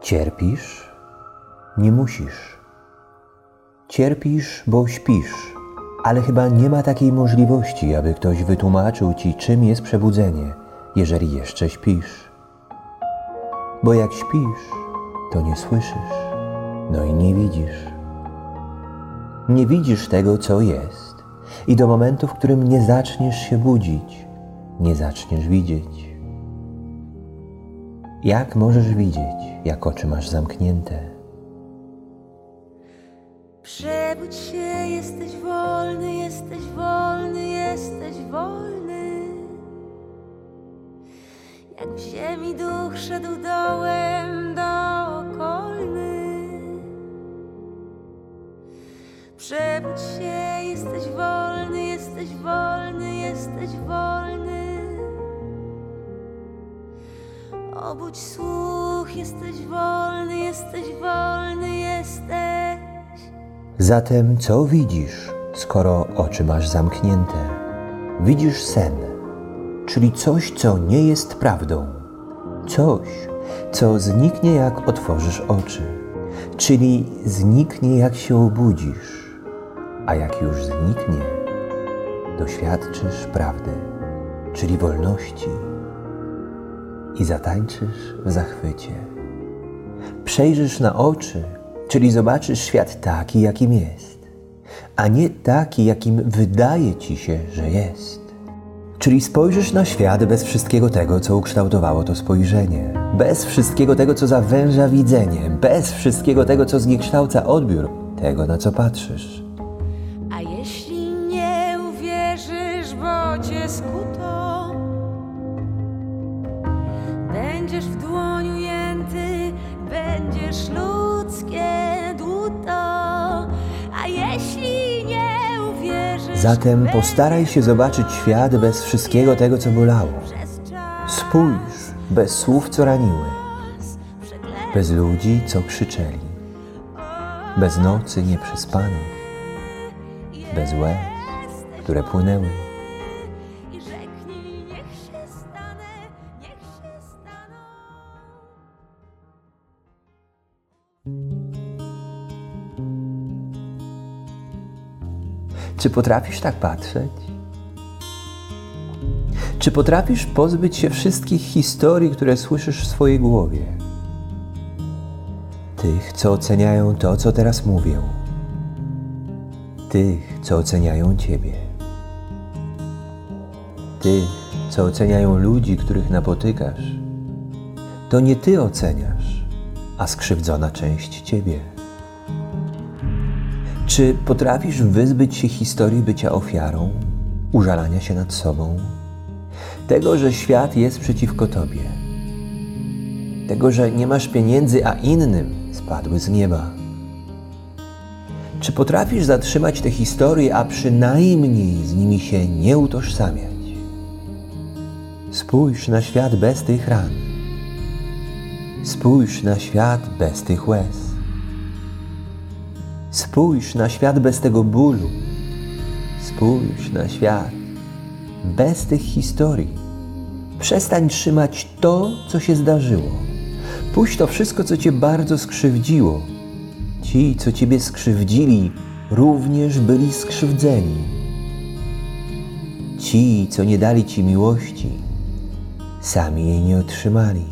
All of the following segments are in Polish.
Cierpisz? Nie musisz. Cierpisz, bo śpisz, ale chyba nie ma takiej możliwości, aby ktoś wytłumaczył ci, czym jest przebudzenie, jeżeli jeszcze śpisz. Bo jak śpisz, to nie słyszysz, no i nie widzisz. Nie widzisz tego, co jest, i do momentu, w którym nie zaczniesz się budzić, nie zaczniesz widzieć. Jak możesz widzieć, jak oczy masz zamknięte? Przebudź się, jesteś wolny, jesteś wolny, jesteś wolny. Jak w ziemi duch szedł dołem do okolny. Przebudź się, jesteś wolny, jesteś wolny, jesteś wolny. Obudź słuch, jesteś wolny, jesteś wolny, jesteś. Zatem co widzisz, skoro oczy masz zamknięte? Widzisz sen, czyli coś, co nie jest prawdą. Coś, co zniknie, jak otworzysz oczy, czyli zniknie, jak się obudzisz. A jak już zniknie, doświadczysz prawdy, czyli wolności i zatańczysz w zachwycie. Przejrzysz na oczy, czyli zobaczysz świat taki, jakim jest, a nie taki, jakim wydaje ci się, że jest. Czyli spojrzysz na świat bez wszystkiego tego, co ukształtowało to spojrzenie, bez wszystkiego tego, co zawęża widzenie, bez wszystkiego tego, co zniekształca odbiór tego, na co patrzysz. Zatem postaraj się zobaczyć świat bez wszystkiego tego, co bolało. Spójrz bez słów, co raniły, bez ludzi, co krzyczeli, bez nocy nieprzespanych, bez łez, które płynęły. Czy potrafisz tak patrzeć? Czy potrafisz pozbyć się wszystkich historii, które słyszysz w swojej głowie? Tych, co oceniają to, co teraz mówię. Tych, co oceniają Ciebie. Tych, co oceniają ludzi, których napotykasz. To nie Ty oceniasz, a skrzywdzona część Ciebie. Czy potrafisz wyzbyć się historii bycia ofiarą, użalania się nad sobą, tego, że świat jest przeciwko tobie, tego, że nie masz pieniędzy, a innym spadły z nieba? Czy potrafisz zatrzymać te historie, a przynajmniej z nimi się nie utożsamiać? Spójrz na świat bez tych ran. Spójrz na świat bez tych łez. Spójrz na świat bez tego bólu. Spójrz na świat bez tych historii. Przestań trzymać to, co się zdarzyło. Puść to wszystko, co cię bardzo skrzywdziło. Ci, co ciebie skrzywdzili, również byli skrzywdzeni. Ci, co nie dali ci miłości, sami jej nie otrzymali.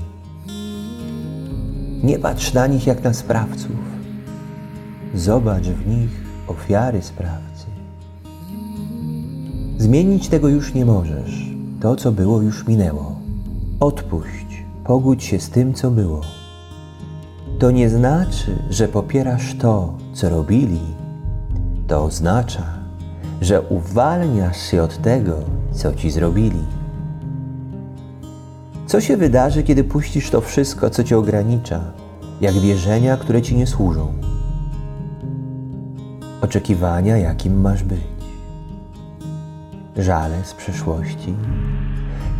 Nie patrz na nich jak na sprawców. Zobacz w nich ofiary sprawcy. Zmienić tego już nie możesz. To, co było, już minęło. Odpuść, pogódź się z tym, co było. To nie znaczy, że popierasz to, co robili. To oznacza, że uwalniasz się od tego, co ci zrobili. Co się wydarzy, kiedy puścisz to wszystko, co cię ogranicza, jak wierzenia, które ci nie służą? Oczekiwania, jakim masz być, żale z przeszłości,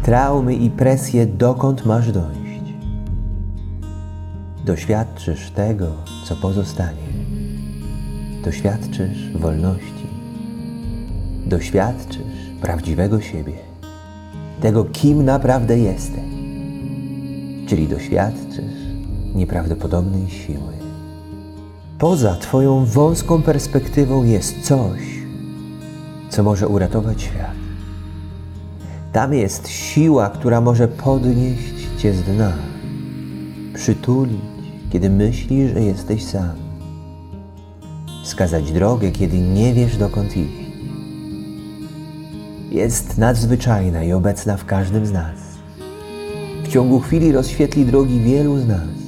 traumy i presje, dokąd masz dojść. Doświadczysz tego, co pozostanie. Doświadczysz wolności. Doświadczysz prawdziwego siebie, tego, kim naprawdę jesteś. Czyli doświadczysz nieprawdopodobnej siły. Poza Twoją wąską perspektywą jest coś, co może uratować świat. Tam jest siła, która może podnieść Cię z dna, przytulić, kiedy myślisz, że jesteś sam, wskazać drogę, kiedy nie wiesz dokąd iść. Jest nadzwyczajna i obecna w każdym z nas. W ciągu chwili rozświetli drogi wielu z nas.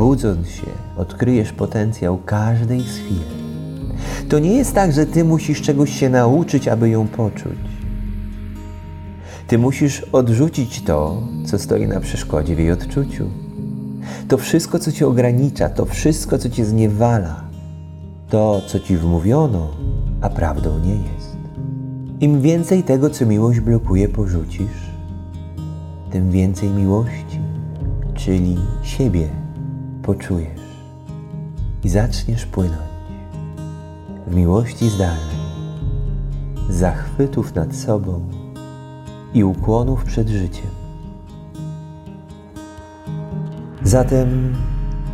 Budząc się, odkryjesz potencjał każdej z chwil. To nie jest tak, że ty musisz czegoś się nauczyć, aby ją poczuć. Ty musisz odrzucić to, co stoi na przeszkodzie w jej odczuciu. To wszystko, co cię ogranicza, to wszystko, co cię zniewala, to, co ci wmówiono, a prawdą nie jest. Im więcej tego, co miłość blokuje, porzucisz, tym więcej miłości, czyli siebie, poczujesz i zaczniesz płynąć w miłości zdalnej, zachwytów nad sobą i ukłonów przed życiem. Zatem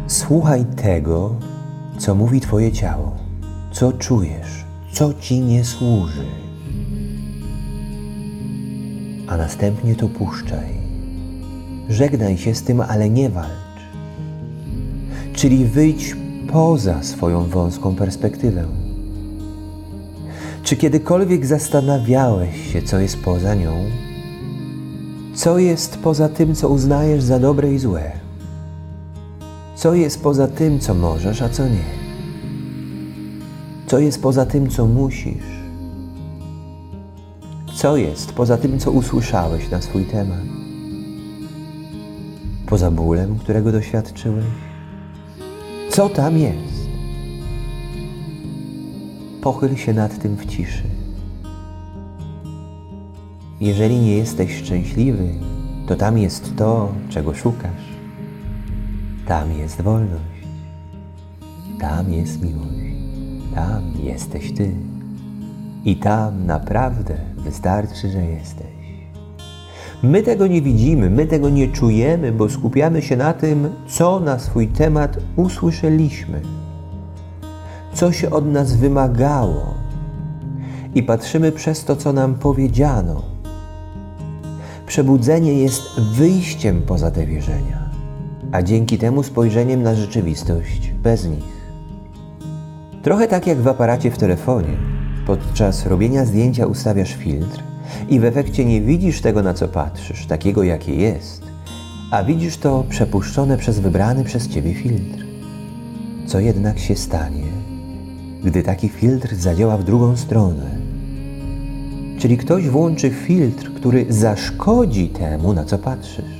słuchaj tego, co mówi Twoje ciało, co czujesz, co Ci nie służy, a następnie to puszczaj. Żegnaj się z tym, ale nie walcz. Czyli wyjdź poza swoją wąską perspektywę. Czy kiedykolwiek zastanawiałeś się, co jest poza nią? Co jest poza tym, co uznajesz za dobre i złe? Co jest poza tym, co możesz, a co nie? Co jest poza tym, co musisz? Co jest poza tym, co usłyszałeś na swój temat? Poza bólem, którego doświadczyłeś? Co tam jest? Pochyl się nad tym w ciszy. Jeżeli nie jesteś szczęśliwy, to tam jest to, czego szukasz. Tam jest wolność. Tam jest miłość. Tam jesteś Ty. I tam naprawdę wystarczy, że jesteś. My tego nie widzimy, my tego nie czujemy, bo skupiamy się na tym, co na swój temat usłyszeliśmy, co się od nas wymagało i patrzymy przez to, co nam powiedziano. Przebudzenie jest wyjściem poza te wierzenia, a dzięki temu spojrzeniem na rzeczywistość bez nich. Trochę tak jak w aparacie w telefonie. Podczas robienia zdjęcia ustawiasz filtr i w efekcie nie widzisz tego, na co patrzysz, takiego jakie jest, a widzisz to przepuszczone przez wybrany przez ciebie filtr. Co jednak się stanie, gdy taki filtr zadziała w drugą stronę? Czyli ktoś włączy filtr, który zaszkodzi temu, na co patrzysz.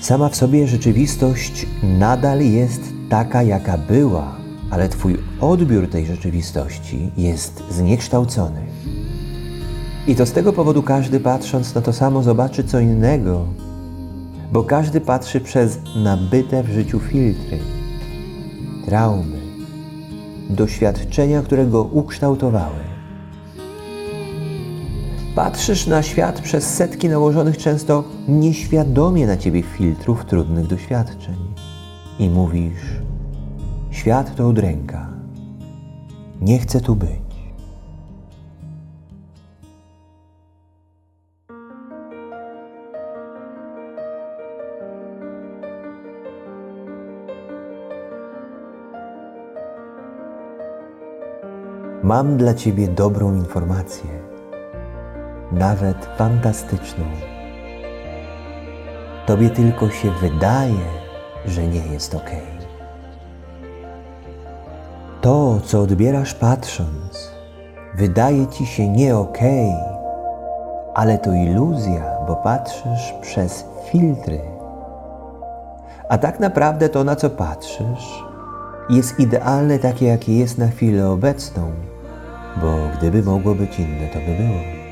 Sama w sobie rzeczywistość nadal jest taka, jaka była, ale Twój odbiór tej rzeczywistości jest zniekształcony. I to z tego powodu każdy patrząc na to samo zobaczy co innego, bo każdy patrzy przez nabyte w życiu filtry, traumy, doświadczenia, które go ukształtowały. Patrzysz na świat przez setki nałożonych często nieświadomie na ciebie filtrów trudnych doświadczeń i mówisz: Świat to udręka. Nie chcę tu być. Mam dla Ciebie dobrą informację, nawet fantastyczną. Tobie tylko się wydaje, że nie jest ok. To, co odbierasz patrząc, wydaje Ci się nie ok, ale to iluzja, bo patrzysz przez filtry. A tak naprawdę to, na co patrzysz, jest idealne takie, jakie jest na chwilę obecną bo gdyby mogło być inne, to by było.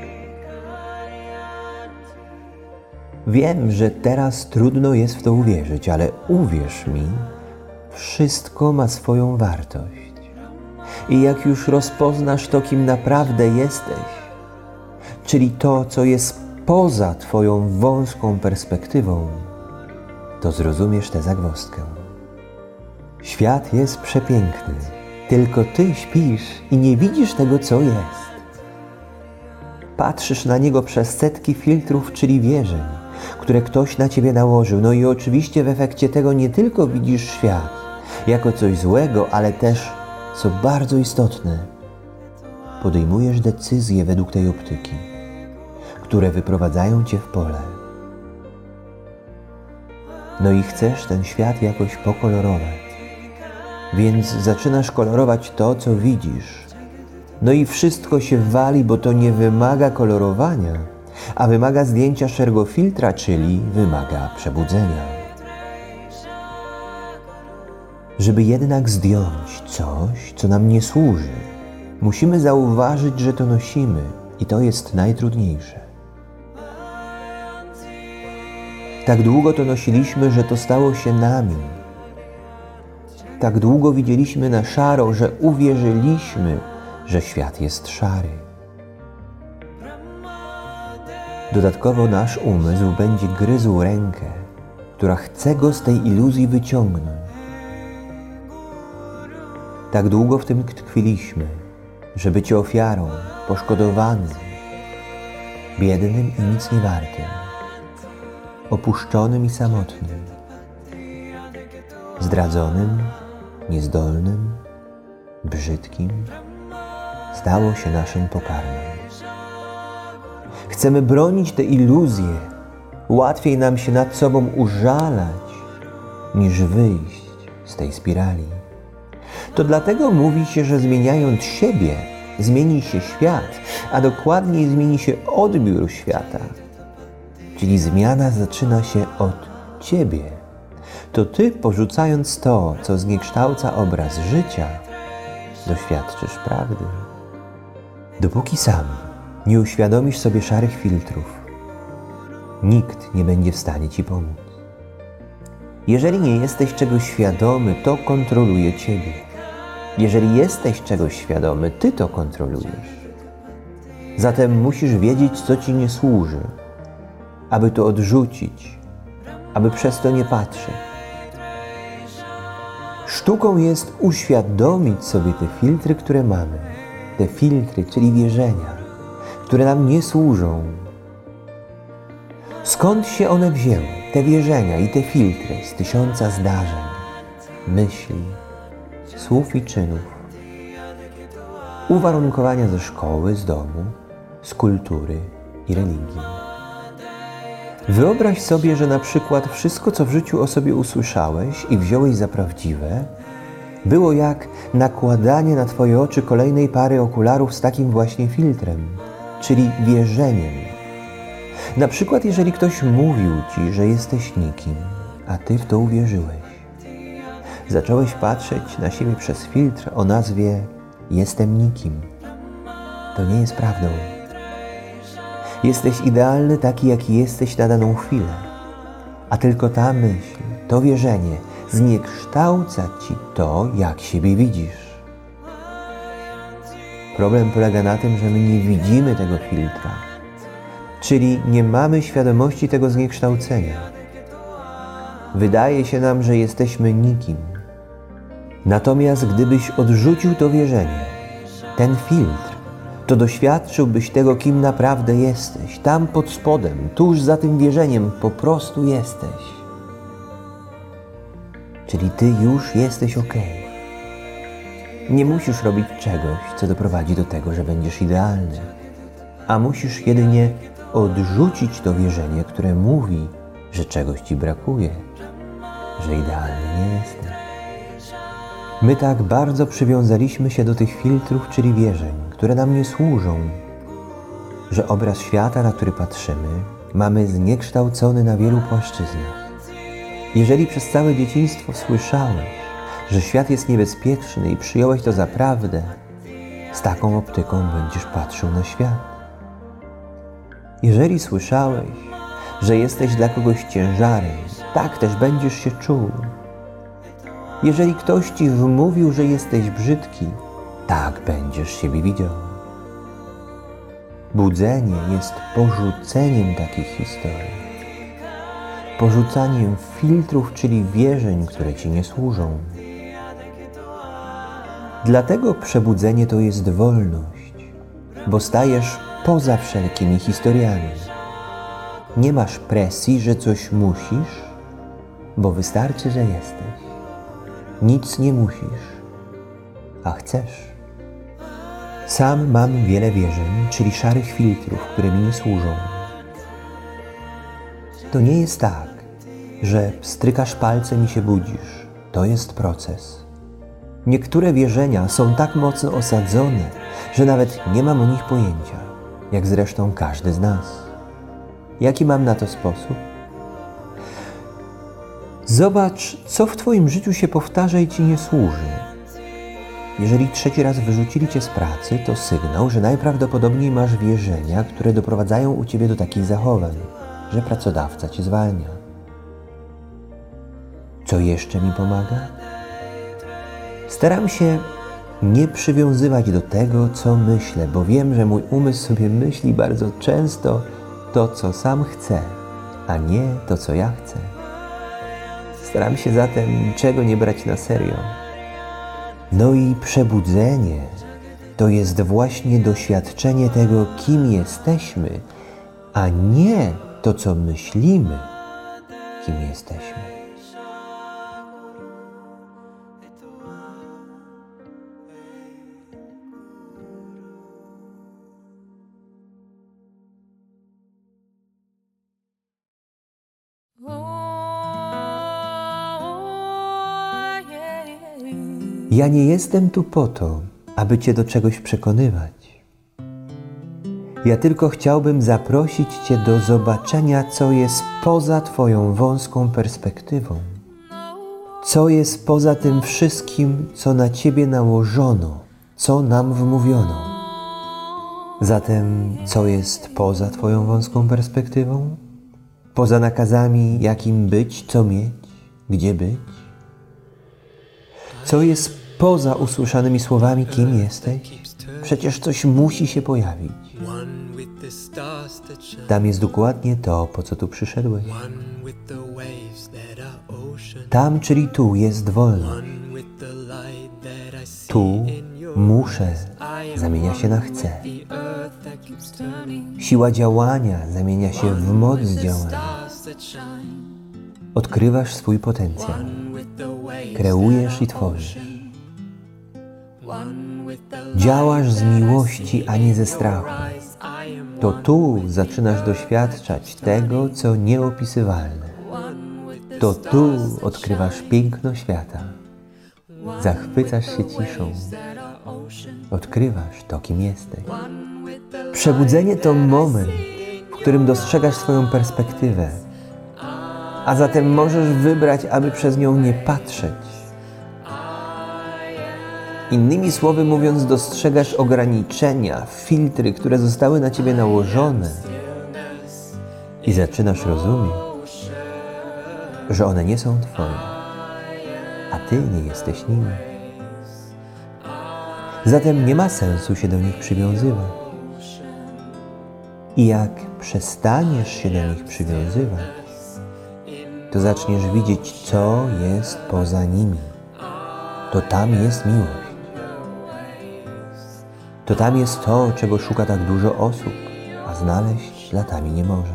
Wiem, że teraz trudno jest w to uwierzyć, ale uwierz mi, wszystko ma swoją wartość. I jak już rozpoznasz to, kim naprawdę jesteś, czyli to, co jest poza Twoją wąską perspektywą, to zrozumiesz tę zagwozdkę. Świat jest przepiękny, tylko ty śpisz i nie widzisz tego, co jest. Patrzysz na niego przez setki filtrów, czyli wierzeń, które ktoś na ciebie nałożył. No i oczywiście w efekcie tego nie tylko widzisz świat jako coś złego, ale też, co bardzo istotne, podejmujesz decyzje według tej optyki, które wyprowadzają cię w pole. No i chcesz ten świat jakoś pokolorować. Więc zaczynasz kolorować to, co widzisz. No i wszystko się wali, bo to nie wymaga kolorowania, a wymaga zdjęcia szerego filtra, czyli wymaga przebudzenia. Żeby jednak zdjąć coś, co nam nie służy, musimy zauważyć, że to nosimy i to jest najtrudniejsze. Tak długo to nosiliśmy, że to stało się nami. Tak długo widzieliśmy na szaro, że uwierzyliśmy, że świat jest szary. Dodatkowo nasz umysł będzie gryzł rękę, która chce go z tej iluzji wyciągnąć. Tak długo w tym tkwiliśmy, że bycie ofiarą, poszkodowanym, biednym i nic nie wartym, opuszczonym i samotnym, zdradzonym, niezdolnym, brzydkim, stało się naszym pokarmem. Chcemy bronić te iluzje. Łatwiej nam się nad sobą użalać, niż wyjść z tej spirali. To dlatego mówi się, że zmieniając siebie, zmieni się świat, a dokładniej zmieni się odbiór świata. Czyli zmiana zaczyna się od ciebie. To ty, porzucając to, co zniekształca obraz życia, doświadczysz prawdy. Dopóki sam nie uświadomisz sobie szarych filtrów, nikt nie będzie w stanie ci pomóc. Jeżeli nie jesteś czegoś świadomy, to kontroluje ciebie. Jeżeli jesteś czegoś świadomy, ty to kontrolujesz. Zatem musisz wiedzieć, co ci nie służy, aby to odrzucić, aby przez to nie patrzeć. Sztuką jest uświadomić sobie te filtry, które mamy. Te filtry, czyli wierzenia, które nam nie służą. Skąd się one wzięły? Te wierzenia i te filtry z tysiąca zdarzeń, myśli, słów i czynów. Uwarunkowania ze szkoły, z domu, z kultury i religii. Wyobraź sobie, że na przykład wszystko, co w życiu o sobie usłyszałeś i wziąłeś za prawdziwe, było jak nakładanie na Twoje oczy kolejnej pary okularów z takim właśnie filtrem, czyli wierzeniem. Na przykład, jeżeli ktoś mówił Ci, że jesteś nikim, a Ty w to uwierzyłeś. Zacząłeś patrzeć na siebie przez filtr o nazwie Jestem nikim. To nie jest prawdą. Jesteś idealny taki, jaki jesteś na daną chwilę. A tylko ta myśl, to wierzenie zniekształca ci to, jak siebie widzisz. Problem polega na tym, że my nie widzimy tego filtra, czyli nie mamy świadomości tego zniekształcenia. Wydaje się nam, że jesteśmy nikim. Natomiast gdybyś odrzucił to wierzenie, ten filtr, to doświadczyłbyś tego, kim naprawdę jesteś. Tam pod spodem, tuż za tym wierzeniem, po prostu jesteś. Czyli ty już jesteś ok. Nie musisz robić czegoś, co doprowadzi do tego, że będziesz idealny, a musisz jedynie odrzucić to wierzenie, które mówi, że czegoś ci brakuje, że idealny nie jesteś. My tak bardzo przywiązaliśmy się do tych filtrów, czyli wierzeń, które nam nie służą, że obraz świata, na który patrzymy, mamy zniekształcony na wielu płaszczyznach. Jeżeli przez całe dzieciństwo słyszałeś, że świat jest niebezpieczny i przyjąłeś to za prawdę, z taką optyką będziesz patrzył na świat. Jeżeli słyszałeś, że jesteś dla kogoś ciężarem, tak też będziesz się czuł. Jeżeli ktoś ci wmówił, że jesteś brzydki, tak będziesz siebie widział. Budzenie jest porzuceniem takich historii. porzucaniem filtrów, czyli wierzeń, które ci nie służą. Dlatego przebudzenie to jest wolność, bo stajesz poza wszelkimi historiami. Nie masz presji, że coś musisz, bo wystarczy, że jesteś. Nic nie musisz, a chcesz. Sam mam wiele wierzeń, czyli szarych filtrów, które mi nie służą. To nie jest tak, że strykasz palcem i się budzisz. To jest proces. Niektóre wierzenia są tak mocno osadzone, że nawet nie mam o nich pojęcia, jak zresztą każdy z nas. Jaki mam na to sposób? Zobacz, co w Twoim życiu się powtarza i Ci nie służy. Jeżeli trzeci raz wyrzucili Cię z pracy, to sygnał, że najprawdopodobniej masz wierzenia, które doprowadzają u Ciebie do takich zachowań, że pracodawca Cię zwalnia. Co jeszcze mi pomaga? Staram się nie przywiązywać do tego, co myślę, bo wiem, że mój umysł sobie myśli bardzo często to, co sam chce, a nie to, co ja chcę. Staram się zatem niczego nie brać na serio. No i przebudzenie to jest właśnie doświadczenie tego, kim jesteśmy, a nie to, co myślimy, kim jesteśmy. Ja nie jestem tu po to, aby Cię do czegoś przekonywać. Ja tylko chciałbym zaprosić Cię do zobaczenia, co jest poza Twoją wąską perspektywą. Co jest poza tym wszystkim, co na Ciebie nałożono, co nam wmówiono. Zatem, co jest poza Twoją wąską perspektywą? Poza nakazami, jakim być, co mieć, gdzie być? Co jest poza usłyszanymi słowami, kim jesteś? Przecież coś musi się pojawić. Tam jest dokładnie to, po co tu przyszedłeś. Tam, czyli tu, jest wolność. Tu muszę zamienia się na chcę. Siła działania zamienia się w moc działania. Odkrywasz swój potencjał. Kreujesz i tworzysz. Działasz z miłości, a nie ze strachu. To tu zaczynasz doświadczać tego, co nieopisywalne. To tu odkrywasz piękno świata. Zachwycasz się ciszą. Odkrywasz to, kim jesteś. Przebudzenie to moment, w którym dostrzegasz swoją perspektywę, a zatem możesz wybrać, aby przez nią nie patrzeć. Innymi słowy mówiąc, dostrzegasz ograniczenia, filtry, które zostały na ciebie nałożone i zaczynasz rozumieć, że one nie są twoje, a ty nie jesteś nimi. Zatem nie ma sensu się do nich przywiązywać. I jak przestaniesz się do nich przywiązywać, to zaczniesz widzieć, co jest poza nimi. To tam jest miłość. To tam jest to, czego szuka tak dużo osób, a znaleźć latami nie może.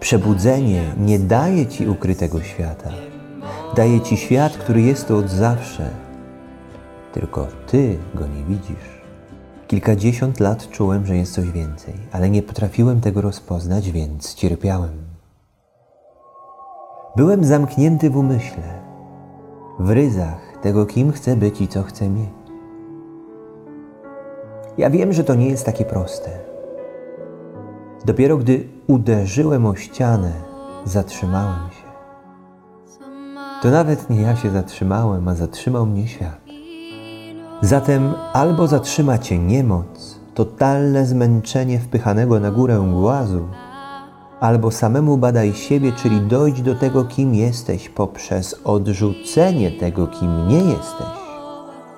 Przebudzenie nie daje ci ukrytego świata. Daje ci świat, który jest tu od zawsze. Tylko ty go nie widzisz. Kilkadziesiąt lat czułem, że jest coś więcej, ale nie potrafiłem tego rozpoznać, więc cierpiałem. Byłem zamknięty w umyśle, w ryzach tego, kim chcę być i co chcę mieć. Ja wiem, że to nie jest takie proste. Dopiero gdy uderzyłem o ścianę, zatrzymałem się. To nawet nie ja się zatrzymałem, a zatrzymał mnie świat. Zatem albo zatrzyma cię niemoc, totalne zmęczenie wpychanego na górę głazu, albo samemu badaj siebie, czyli dojdź do tego, kim jesteś, poprzez odrzucenie tego, kim nie jesteś.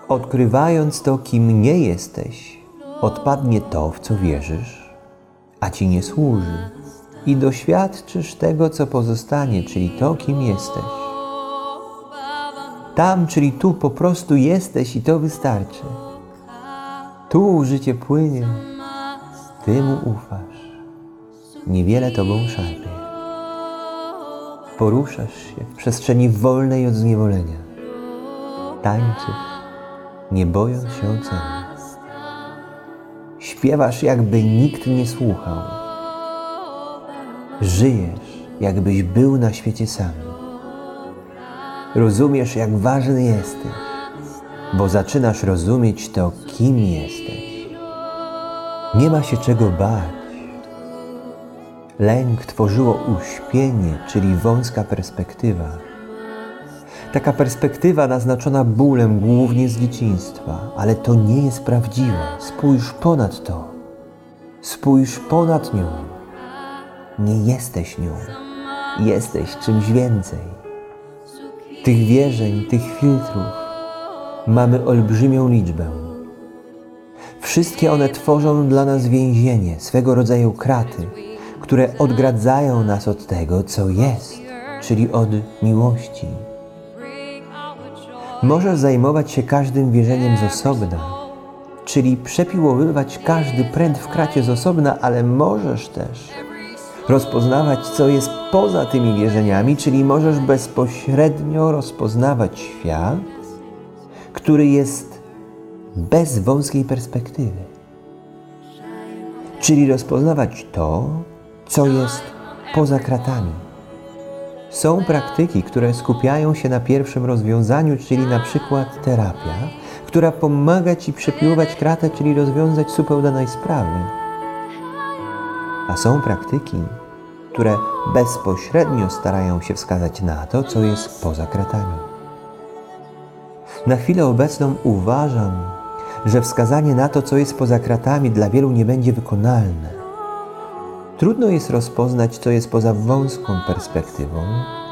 Odkrywając to, kim nie jesteś, odpadnie to, w co wierzysz, a ci nie służy. i doświadczysz tego, co pozostanie, czyli to, kim jesteś. Tam, czyli tu po prostu jesteś i to wystarczy. Tu życie płynie, Ty mu ufasz. Niewiele Tobą szarpie. Poruszasz się w przestrzeni wolnej od zniewolenia. Tańczysz, nie bojąc się oceny. Śpiewasz, jakby nikt nie słuchał. Żyjesz, jakbyś był na świecie sam. Rozumiesz, jak ważny jesteś, bo zaczynasz rozumieć to, kim jesteś. Nie ma się czego bać. Lęk tworzyło uśpienie, czyli wąska perspektywa. Taka perspektywa naznaczona bólem głównie z dzieciństwa, ale to nie jest prawdziwe. Spójrz ponad to. Spójrz ponad nią. Nie jesteś nią. Jesteś czymś więcej. Tych wierzeń, tych filtrów mamy olbrzymią liczbę. Wszystkie one tworzą dla nas więzienie, swego rodzaju kraty, które odgradzają nas od tego, co jest, czyli od miłości. Możesz zajmować się każdym wierzeniem z osobna, czyli przepiłowywać każdy pręt w kracie z osobna, ale możesz też rozpoznawać, co jest poza tymi wierzeniami, czyli możesz bezpośrednio rozpoznawać świat, który jest bez wąskiej perspektywy. Czyli rozpoznawać to, co jest poza kratami. Są praktyki, które skupiają się na pierwszym rozwiązaniu, czyli na przykład terapia, która pomaga Ci przepiłować kratę, czyli rozwiązać supeł danej sprawy. A są praktyki, które bezpośrednio starają się wskazać na to, co jest poza kratami. Na chwilę obecną uważam, że wskazanie na to, co jest poza kratami, dla wielu nie będzie wykonalne. Trudno jest rozpoznać, co jest poza wąską perspektywą,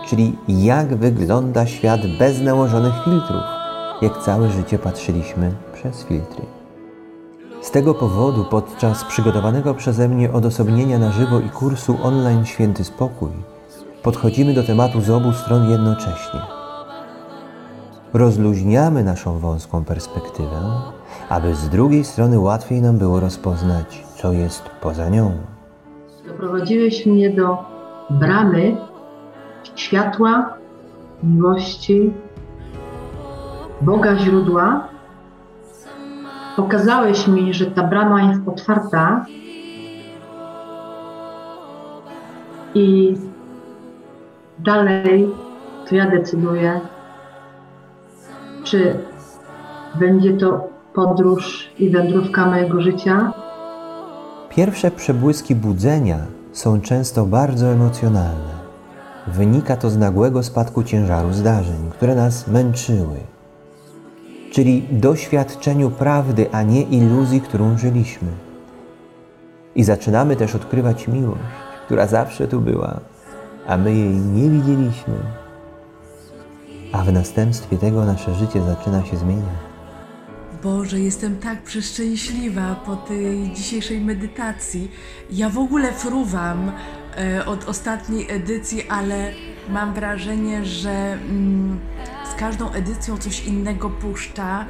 czyli jak wygląda świat bez nałożonych filtrów, jak całe życie patrzyliśmy przez filtry. Z tego powodu podczas przygotowanego przeze mnie odosobnienia na żywo i kursu online Święty Spokój podchodzimy do tematu z obu stron jednocześnie. Rozluźniamy naszą wąską perspektywę, aby z drugiej strony łatwiej nam było rozpoznać, co jest poza nią. Doprowadziłeś mnie do bramy światła, miłości, Boga źródła. Pokazałeś mi, że ta brama jest otwarta i dalej to ja decyduję, czy będzie to podróż i wędrówka mojego życia, Pierwsze przebłyski budzenia są często bardzo emocjonalne. Wynika to z nagłego spadku ciężaru zdarzeń, które nas męczyły, czyli doświadczeniu prawdy, a nie iluzji, którą żyliśmy. I zaczynamy też odkrywać miłość, która zawsze tu była, a my jej nie widzieliśmy. A w następstwie tego nasze życie zaczyna się zmieniać. Boże, jestem tak przeszczęśliwa po tej dzisiejszej medytacji. Ja w ogóle fruwam e, od ostatniej edycji, ale mam wrażenie, że mm, z każdą edycją coś innego puszcza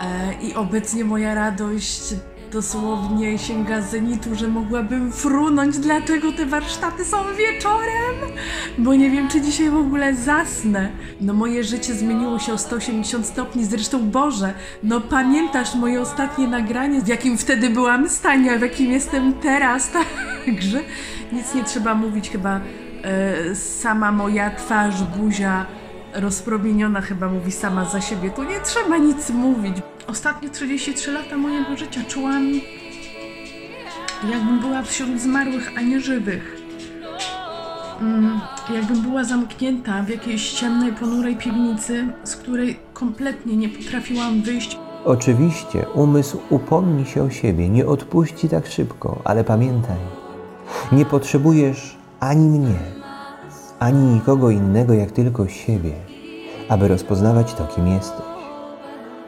e, i obecnie moja radość dosłownie sięga zenitu, że mogłabym frunąć, dlaczego te warsztaty są wieczorem, bo nie wiem, czy dzisiaj w ogóle zasnę. No moje życie zmieniło się o 180 stopni, zresztą Boże, no pamiętasz moje ostatnie nagranie, w jakim wtedy byłam stanie, a w jakim jestem teraz, także nic nie trzeba mówić, chyba e, sama moja twarz, buzia rozpromieniona chyba mówi sama za siebie, tu nie trzeba nic mówić. Ostatnie 33 lata mojego życia czułam, jakbym była wśród zmarłych, a nie żywych. Mm, jakbym była zamknięta w jakiejś ciemnej, ponurej piwnicy, z której kompletnie nie potrafiłam wyjść. Oczywiście umysł upomni się o siebie, nie odpuści tak szybko, ale pamiętaj, nie potrzebujesz ani mnie, ani nikogo innego jak tylko siebie, aby rozpoznawać to, kim jesteś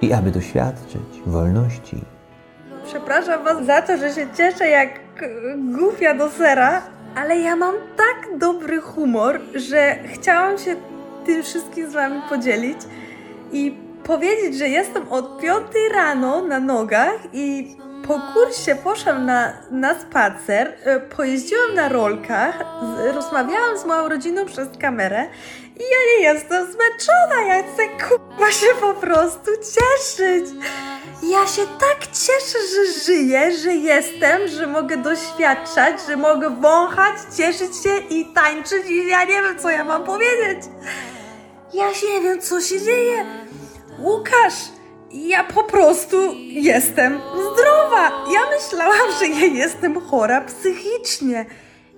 i aby doświadczyć wolności. Przepraszam was za to, że się cieszę jak głupia do sera, ale ja mam tak dobry humor, że chciałam się tym wszystkim z Wami podzielić i powiedzieć, że jestem od 5 rano na nogach i po kursie poszłam na, na spacer, e, pojeździłam na rolkach, z, rozmawiałam z moją rodziną przez kamerę i ja nie jestem zmęczona, ja chcę kurwa się po prostu cieszyć. Ja się tak cieszę, że żyję, że jestem, że mogę doświadczać, że mogę wąchać, cieszyć się i tańczyć i ja nie wiem, co ja mam powiedzieć. Ja się nie wiem, co się dzieje. Łukasz, ja po prostu jestem zdrowa. Ja myślałam, że ja jestem chora psychicznie.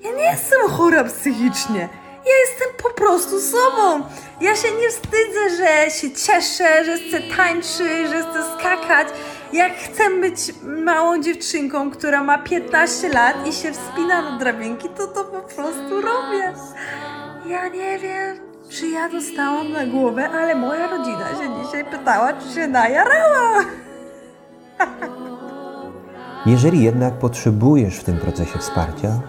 Ja nie jestem chora psychicznie. Ja jestem po prostu sobą. Ja się nie wstydzę, że się cieszę, że chcę tańczyć, że chcę skakać. Jak chcę być małą dziewczynką, która ma 15 lat i się wspina na drabinki, to to po prostu robię. Ja nie wiem, czy ja dostałam na głowę, ale moja rodzina się dzisiaj pytała, czy się najarała. Jeżeli jednak potrzebujesz w tym procesie wsparcia,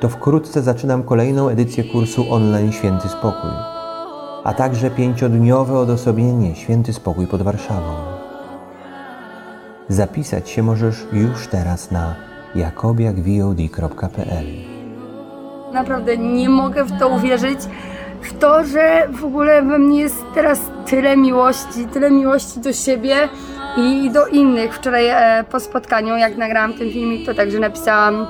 to wkrótce zaczynam kolejną edycję kursu online Święty Spokój, a także pięciodniowe odosobnienie Święty Spokój pod Warszawą. Zapisać się możesz już teraz na jakobiakvod.pl. Naprawdę nie mogę w to uwierzyć. W to, że w ogóle we mnie jest teraz tyle miłości, tyle miłości do siebie i do innych. Wczoraj e, po spotkaniu, jak nagrałam ten filmik, to także napisałam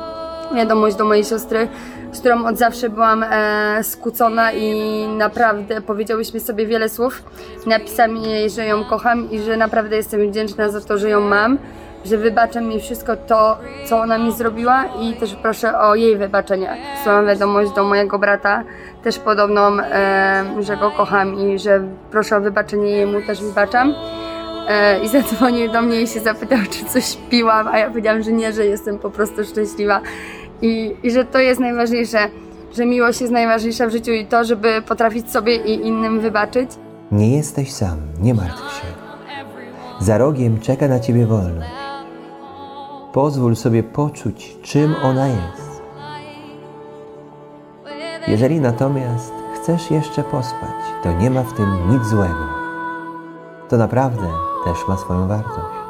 wiadomość do mojej siostry, z którą od zawsze byłam e, skłócona i naprawdę powiedziałyśmy sobie wiele słów. Napisałam jej, że ją kocham i że naprawdę jestem wdzięczna za to, że ją mam, że wybacza mi wszystko to, co ona mi zrobiła i też proszę o jej wybaczenie. Wysłałam wiadomość do mojego brata, też podobną, e, że go kocham i że proszę o wybaczenie jemu, też wybaczam. E, I zadzwonił do mnie i się zapytał, czy coś piłam, a ja powiedziałam, że nie, że jestem po prostu szczęśliwa i, i że to jest najważniejsze, że miłość jest najważniejsza w życiu i to, żeby potrafić sobie i innym wybaczyć. Nie jesteś sam, nie martw się. Za rogiem czeka na ciebie wolność. Pozwól sobie poczuć, czym ona jest. Jeżeli natomiast chcesz jeszcze pospać, to nie ma w tym nic złego. To naprawdę też ma swoją wartość.